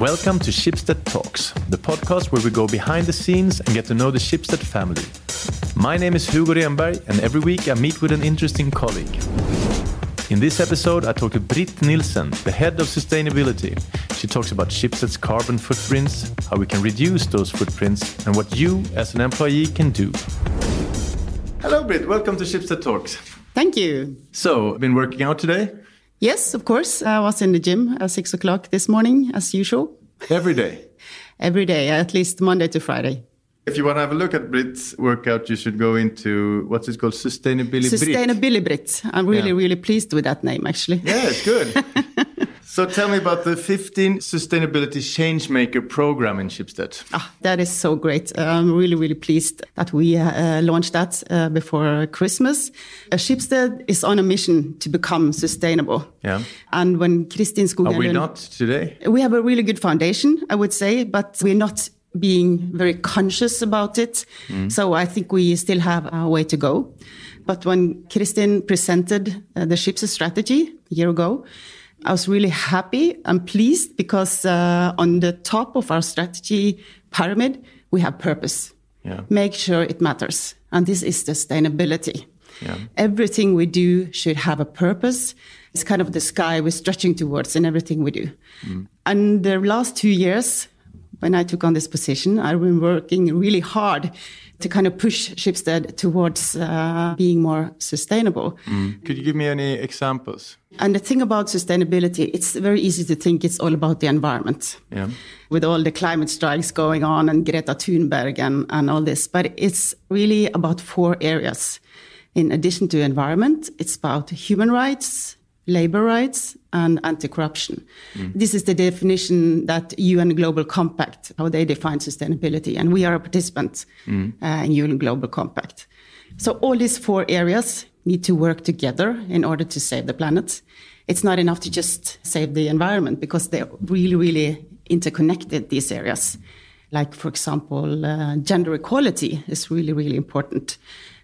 Welcome to Schibsted Talks, the podcast where we go behind the scenes and get to know the Schibsted family. My name is Hugo Renberg, and every week I meet with an interesting colleague. In this episode, I talk to Britt Nielsen, the head of sustainability. She talks about Schibsted's carbon footprints, how we can reduce those footprints, and what you, as an employee, can do. Hello, Britt. Welcome to Schibsted Talks. Thank you. So, I've been working out today? Yes, of course. I was in the gym at six o'clock this morning, as usual. Every day? Every day, at least Monday to Friday. If you want to have a look at Britt's workout, you should go into what's it called? Sustainability Brit. Sustainability Brit. I'm really, Yeah. really pleased with that name, actually. Yeah, it's good. so tell me about the 15 Sustainability Changemaker program in Schibsted. Ah, that is so great. I'm really, really pleased that we uh, launched that uh, before Christmas. Uh, Schibsted is on a mission to become sustainable. Yeah. And when Kristin Are we not today? We have a really good foundation, I would say, but we're not being very conscious about it. So I think we still have a way to go. But when Kristin presented uh, the Schibsted strategy a year ago, I was really happy and pleased because uh, on the top of our strategy pyramid, we have purpose. Yeah. Make sure it matters. And this is sustainability. Yeah. Everything we do should have a purpose. It's kind of the sky we're stretching towards in everything we do. And the last two years, when I took on this position, I've been working really hard to kind of push Schibsted towards uh, being more sustainable. Could you give me any examples? And the thing about sustainability, it's very easy to think it's all about the environment. Yeah. With all the climate strikes going on and Greta Thunberg and, and all this. But it's really about four areas. In addition to environment, it's about human rights, labor rights, and anti-corruption. This is the definition that UN Global Compact, how they define sustainability. And we are a participant uh, in UN Global Compact. So all these four areas need to work together in order to save the planet. It's not enough to just save the environment because they're really, really interconnected, these areas. Like, for example, uh, gender equality is really, really important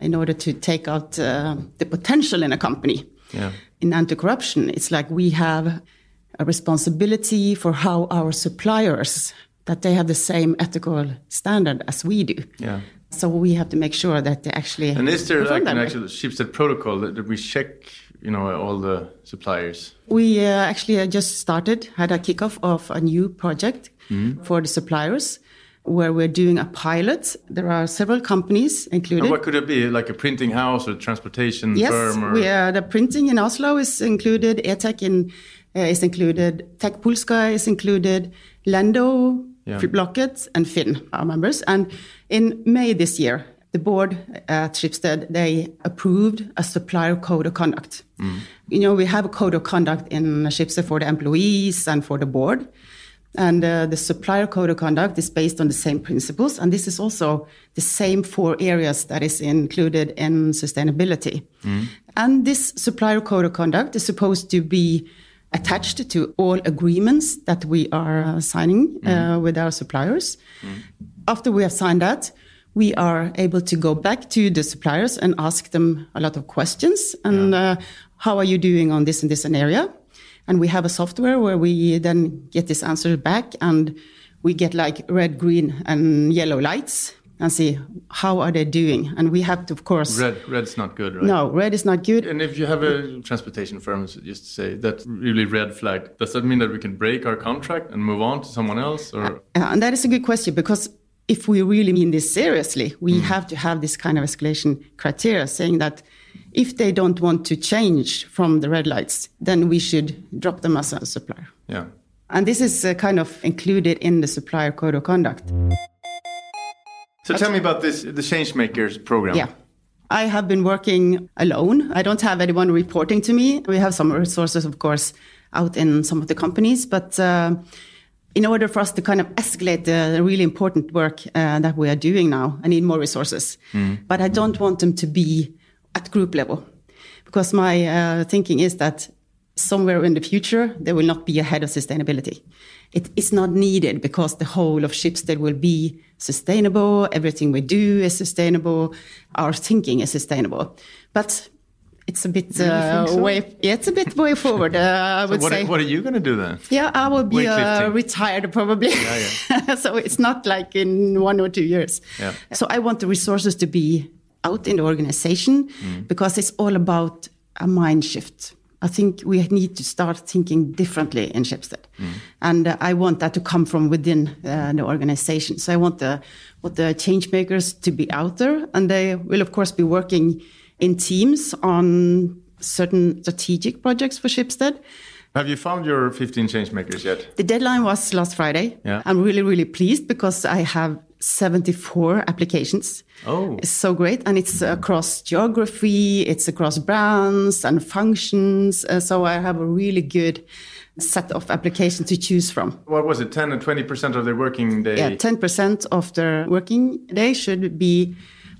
in order to take out uh, the potential in a company. Yeah. In anti-corruption, it's like we have a responsibility for how our suppliers that they have the same ethical standard as we do. Yeah. So we have to make sure that they actually. And is there perform like an actual Schibsted protocol that, that we check, you know, all the suppliers? We uh, actually uh, just started, had a kickoff of a new project Mm-hmm. for the suppliers where we're doing a pilot. There are several companies included. And what could it be? Like a printing house or transportation Yes, firm? Or... we the printing in Oslo is included, ETEC in, uh, is included, Tech Polska is included, Lendo, Yeah. Blocket, and Finn are members. And in May this year, the board at Schibsted, they approved a supplier code of conduct. You know, we have a code of conduct in Schibsted for the employees and for the board. And uh, the supplier code of conduct is based on the same principles. And this is also the same four areas that is included in sustainability. And this supplier code of conduct is supposed to be attached to all agreements that we are uh, signing uh, with our suppliers. After we have signed that, we are able to go back to the suppliers and ask them a lot of questions. And uh, how are you doing on this and this and area? And we have a software where we then get this answer back and we get like red, green, and yellow lights and see how are they doing. And we have to, of course, Red, red's not good, right? no, red is not good. And if you have a transportation firm, so just say that really red flag, does that mean that we can break our contract and move on to someone else? Or Uh, and that is a good question because if we really mean this seriously, we have to have this kind of escalation criteria saying that if they don't want to change from the red lights, then we should drop them as a supplier. yeah, And this is uh, kind of included in the supplier code of conduct. so tell me about this, the Change Makers program. Yeah. I have been working alone. I don't have anyone reporting to me. We have some resources, of course, out in some of the companies, but uh, in order for us to kind of escalate the really important work uh, that we are doing now, I need more resources. But I don't want them to be at group level because my uh, thinking is that somewhere in the future there will not be a head of sustainability. It is not needed because the whole of Schibsted will be sustainable. Everything we do is sustainable. Our thinking is sustainable. But it's a bit uh, so? way. Yeah, it's a bit way forward. Uh, I would what, say. are, what are you going to do then? yeah, I will be uh, retired probably. Yeah, Yeah, so it's not like in one or two years. Yeah. So I want the resources to be out in the organization Mm. because it's all about a mind shift. I think we need to start thinking differently in Schibsted. Mm. And uh, I want that to come from within uh, the organization. So I want the, what the change makers to be out there. And they will, of course, be working in teams on certain strategic projects for Schibsted. Have you found your 15 change makers yet? The deadline was last Friday. Yeah. I'm really, really pleased because I have 74 applications. Oh. It's so great. And it's across geography, it's across brands and functions. Uh, so I have a really good set of applications to choose from. What was it? 10 and 20% of their working day? Yeah, 10% of their working day should be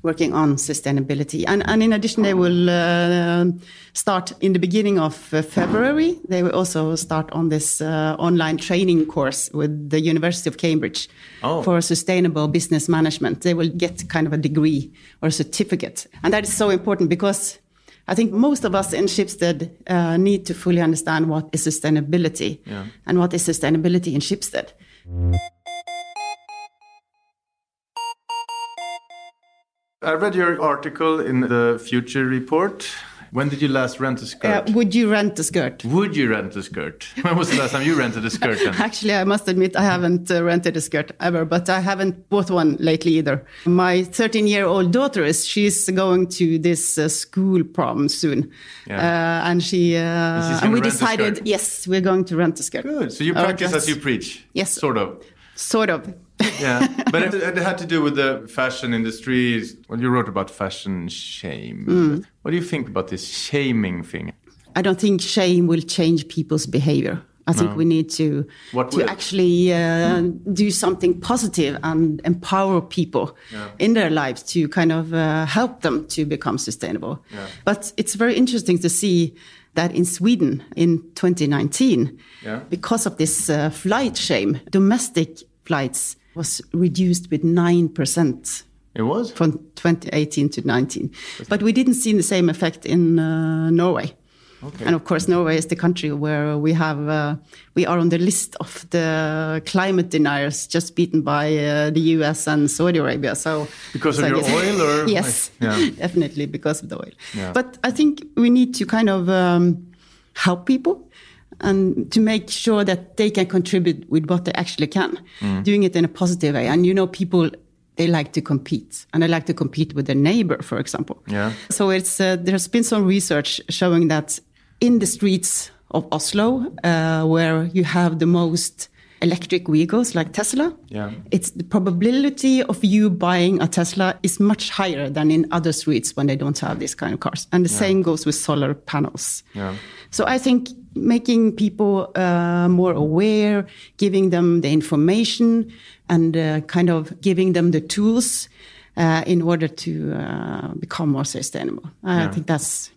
working on sustainability. And, and in addition, they will uh, start in the beginning of uh, February. They will also start on this uh, online training course with the University of Cambridge Oh. for sustainable business management. They will get kind of a degree or a certificate. And that is so important because I think most of us in Schibsted uh, need to fully understand what is sustainability Yeah. and what is sustainability in Schibsted. I read your article in the Future Report. When did you last rent a Uh, skirt? would you rent a skirt? Would you rent a skirt? When was the last time you rented a skirt? Then? Actually, I must admit I haven't uh, rented a skirt ever, but I haven't bought one lately either. My 13-year-old daughter is she's going to this uh, school prom soon, Yeah. uh, and she uh, and we decided yes we're going to rent a skirt. Good. So you practice as you preach. Yes. Sort of. Sort of. Yeah. but it, it had to do with the fashion industry. Well, you wrote about fashion shame. Mm. What do you think about this shaming thing? I don't think shame will change people's behavior. I think we need to What to will? actually uh, do something positive and empower people in their lives to kind of uh, help them to become sustainable. But it's very interesting to see that in Sweden in 2019, Yeah. because of this uh, flight shame, domestic flights was reduced with nine percent It was? from 2018 to 19. But we didn't see the same effect in uh, Norway. Okay. And of course, Norway is the country where we have uh, we are on the list of the climate deniers, just beaten by uh, the U.S. and Saudi Arabia. So Because so of your oil or- yes, Yeah. definitely because of the oil. Yeah. But I think we need to kind of um, help people and to make sure that they can contribute with what they actually can, Mm. doing it in a positive way. And you know, people they like to compete, and they like to compete with their neighbor, for example. Yeah. So it's uh, there's been some research showing that in the streets of Oslo, uh, where you have the most electric vehicles like Tesla, Yeah. it's the probability of you buying a Tesla is much higher than in other streets when they don't have this kind of cars. And the same goes with solar panels. Yeah. So I think making people uh, more aware, giving them the information, and uh, kind of giving them the tools uh, in order to uh, become more sustainable. I think that's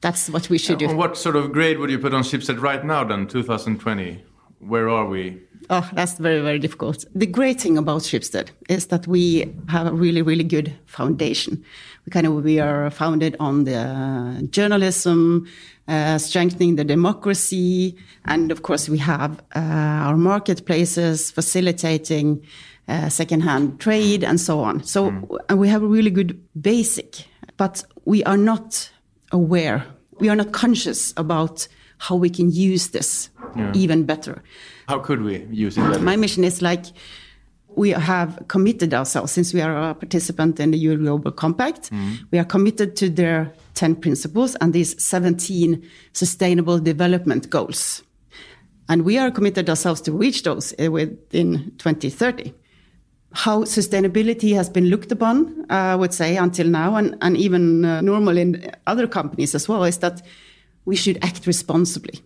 that's what we should do. What sort of grade would you put on Schibsted right now then, 2020? Where are we? Oh, that's very, very difficult. The great thing about Schibsted is that we have a really, really good foundation. We kind of we are founded on the journalism, uh, strengthening the democracy, and of course we have uh, our marketplaces facilitating uh, secondhand trade and so on. So and we have a really good basic, but we are not aware. We are not conscious about how we can use this even better. How could we use it better? My mission is like we have committed ourselves since we are a participant in the EU Global Compact. We are committed to their 10 principles and these 17 sustainable development goals. And we are committed ourselves to reach those uh, within 2030. How sustainability has been looked upon, I would say, until now, and, and even uh, normal in other companies as well, is that we should act responsibly.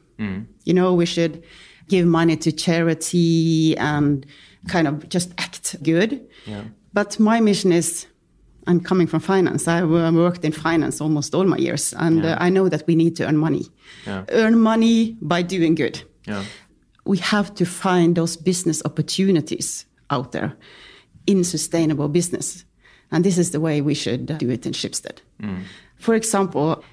You know, we should give money to charity and kind of just act good. Yeah. But my mission is I'm coming from finance. I worked in finance almost all my years, and uh, I know that we need to earn money. Yeah. Earn money by doing good. Yeah. We have to find those business opportunities out there in sustainable business. And this is the way we should do it in Schibsted. For example,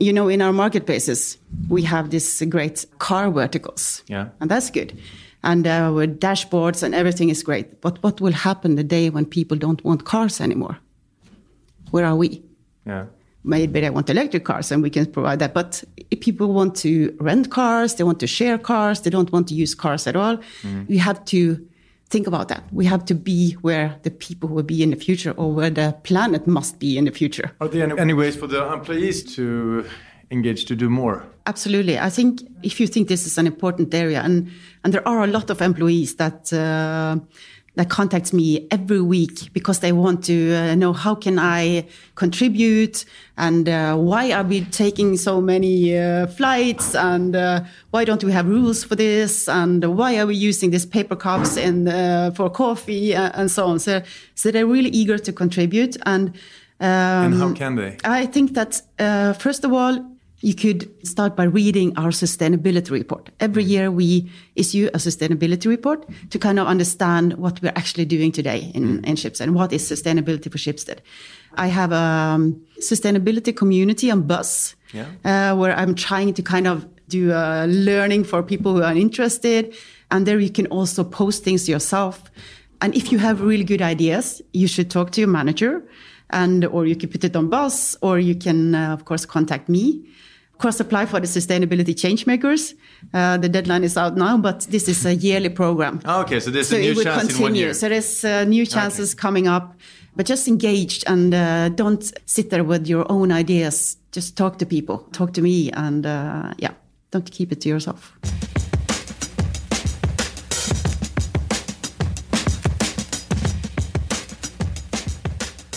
You know, in our marketplaces, we have this great car verticals. Yeah. And that's good. And uh, with dashboards and everything is great. But what will happen the day when people don't want cars anymore? Where are we? Yeah. maybe they want electric cars and we can provide that. But if people want to rent cars, they want to share cars, they don't want to use cars at all, we have to think about that. We have to be where the people will be in the future or where the planet must be in the future. Are there any, any ways for the employees to engage to do more? Absolutely. I think if you think this is an important area, and, and there are a lot of employees that uh, that contacts me every week because they want to uh, know how can I contribute and uh, why are we taking so many uh, flights and uh, why don't we have rules for this and why are we using these paper cups in, uh, for coffee uh, and so on. So, so they're really eager to contribute and. Um, And how can they? I think that uh, first of all, you could start by reading our sustainability report. Every year we issue a sustainability report to kind of understand what we're actually doing today in, in Schibsted and what is sustainability for Schibsted. I have a um, sustainability community on Buzz Yeah. uh, where I'm trying to kind of do uh, learning for people who are interested. And there you can also post things yourself. And if you have really good ideas, you should talk to your manager and or you can put it on Buzz or you can, uh, of course, contact me. Of course, apply for the Sustainability Changemakers. Uh, the deadline is out now, but this is a yearly program. Ah, okay, so there's So a new it chance in one continue. year. So there's uh, new chances coming up, but just engaged and uh, don't sit there with your own ideas. Just talk to people, talk to me, and uh, yeah, don't keep it to yourself.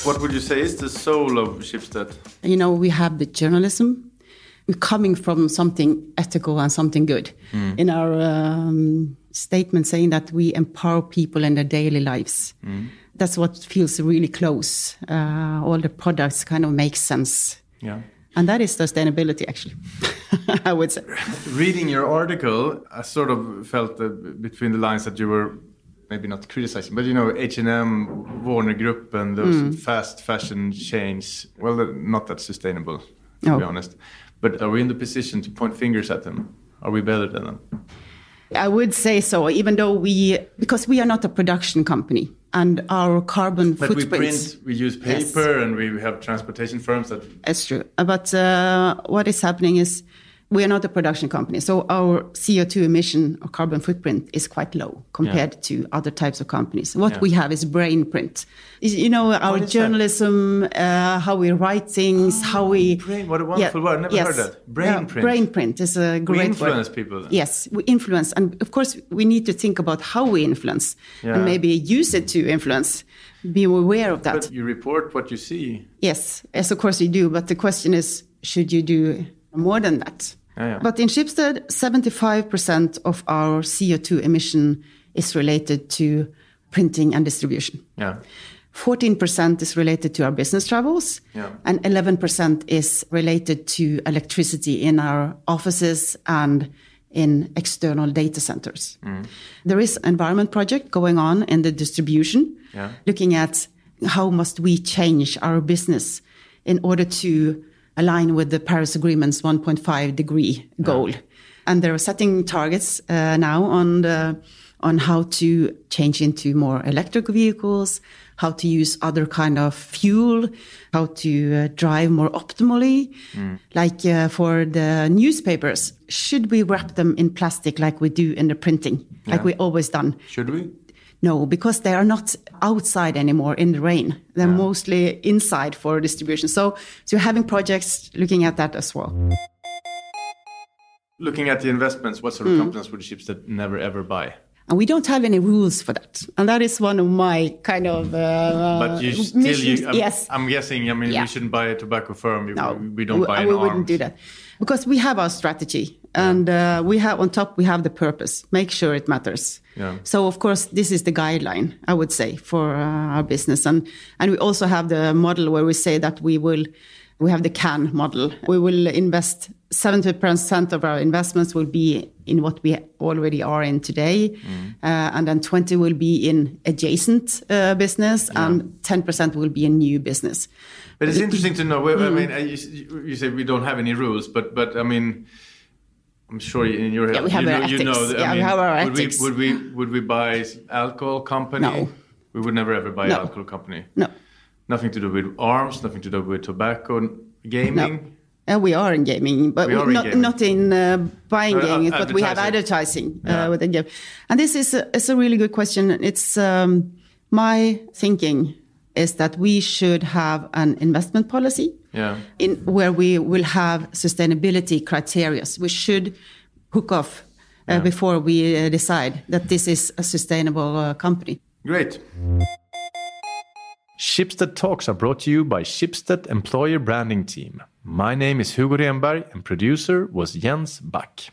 What would you say is the soul of Schibsted? You know, we have the journalism. We're coming from something ethical and something good. In our um, statement, saying that we empower people in their daily lives. That's what feels really close. Uh, all the products kind of make sense. Yeah. And that is sustainability, actually, I would say. Reading your article, I sort of felt between the lines that you were maybe not criticizing, but you know, H&M, Varner Group, and those Hmm. fast fashion chains. Well, they're not that sustainable, to No. be honest. But are we in the position to point fingers at them? Are we better than them? I would say so, even though we, because we are not a production company and our carbon footprint. But we print, we use Yes. paper, and we have transportation firms that. It's true. But uh, what is happening is we are not a production company. So our CO2 emission or carbon footprint is quite low compared to other types of companies. What Yeah. we have is brain print. You know, our journalism, uh, how we write things, how we. brain- what a wonderful word. Never heard that. Brain Yeah, print. Brain print is a great word. influence people then. Yes, we influence. And of course, we need to think about how we influence Yeah. and maybe use it to influence. Be aware of that. But you report what you see. Yes, yes, of course you do. But the question is, should you do more than that? Yeah, yeah. But in Schibsted, 75% of our CO2 emission is related to printing and distribution. Yeah. 14% is related to our business travels, Yeah. and 11% is related to electricity in our offices and in external data centers. Mm. There is an environment project going on in the distribution, Yeah. looking at how must we change our business in order to align with the Paris Agreement's 1.5 degree goal. And they're setting targets uh, now on the, on how to change into more electric vehicles, how to use other kind of fuel, how to uh, drive more optimally. Like uh, for the newspapers, should we wrap them in plastic like we do in the printing, like we always done? Should we? No, because they are not outside anymore in the rain. They're mostly inside for distribution. So, so you're having projects looking at that as well. Looking at the investments, what sort of companies would Schibsted never ever buy? And we don't have any rules for that. And that is one of my kind of uh, But you still, missions. you, I'm, yes. I'm guessing. I mean, Yeah. we shouldn't buy a tobacco firm. We, No, we don't buy an we arms. wouldn't do that because we have our strategy, and uh, we have on top we have the purpose. Make sure it matters. Yeah. So of course this is the guideline I would say for uh, our business, and and we also have the model where we say that we will we have the CAN model. We will invest 70% of our investments will be in what we already are in today, mm. uh, and then 20 will be in adjacent uh, business, yeah. and 10% will be in new business. But it's interesting to know. I mm. mean, you, you say we don't have any rules, but but I mean. I'm sure in your head, yeah, we have you know, ethics. you know that, yeah, mean, we have our would ethics. We, would we would we buy alcohol company? No. We would never ever buy no. alcohol company. No. Nothing to do with arms, nothing to do with tobacco, gaming. No. Uh, we are in gaming, but we not, in gaming. not in uh, buying no, games, but we have advertising uh, yeah. within game. And this is a, it's a really good question. It's um, my thinking is that we should have an investment policy yeah. in where we will have sustainability criteria. We should hook off uh, yeah. before we uh, decide that this is a sustainable uh, company. Great. Schibsted Talks are brought to you by Schibsted Employer Branding Team. My name is Hugo Renberg and producer was Jens Back.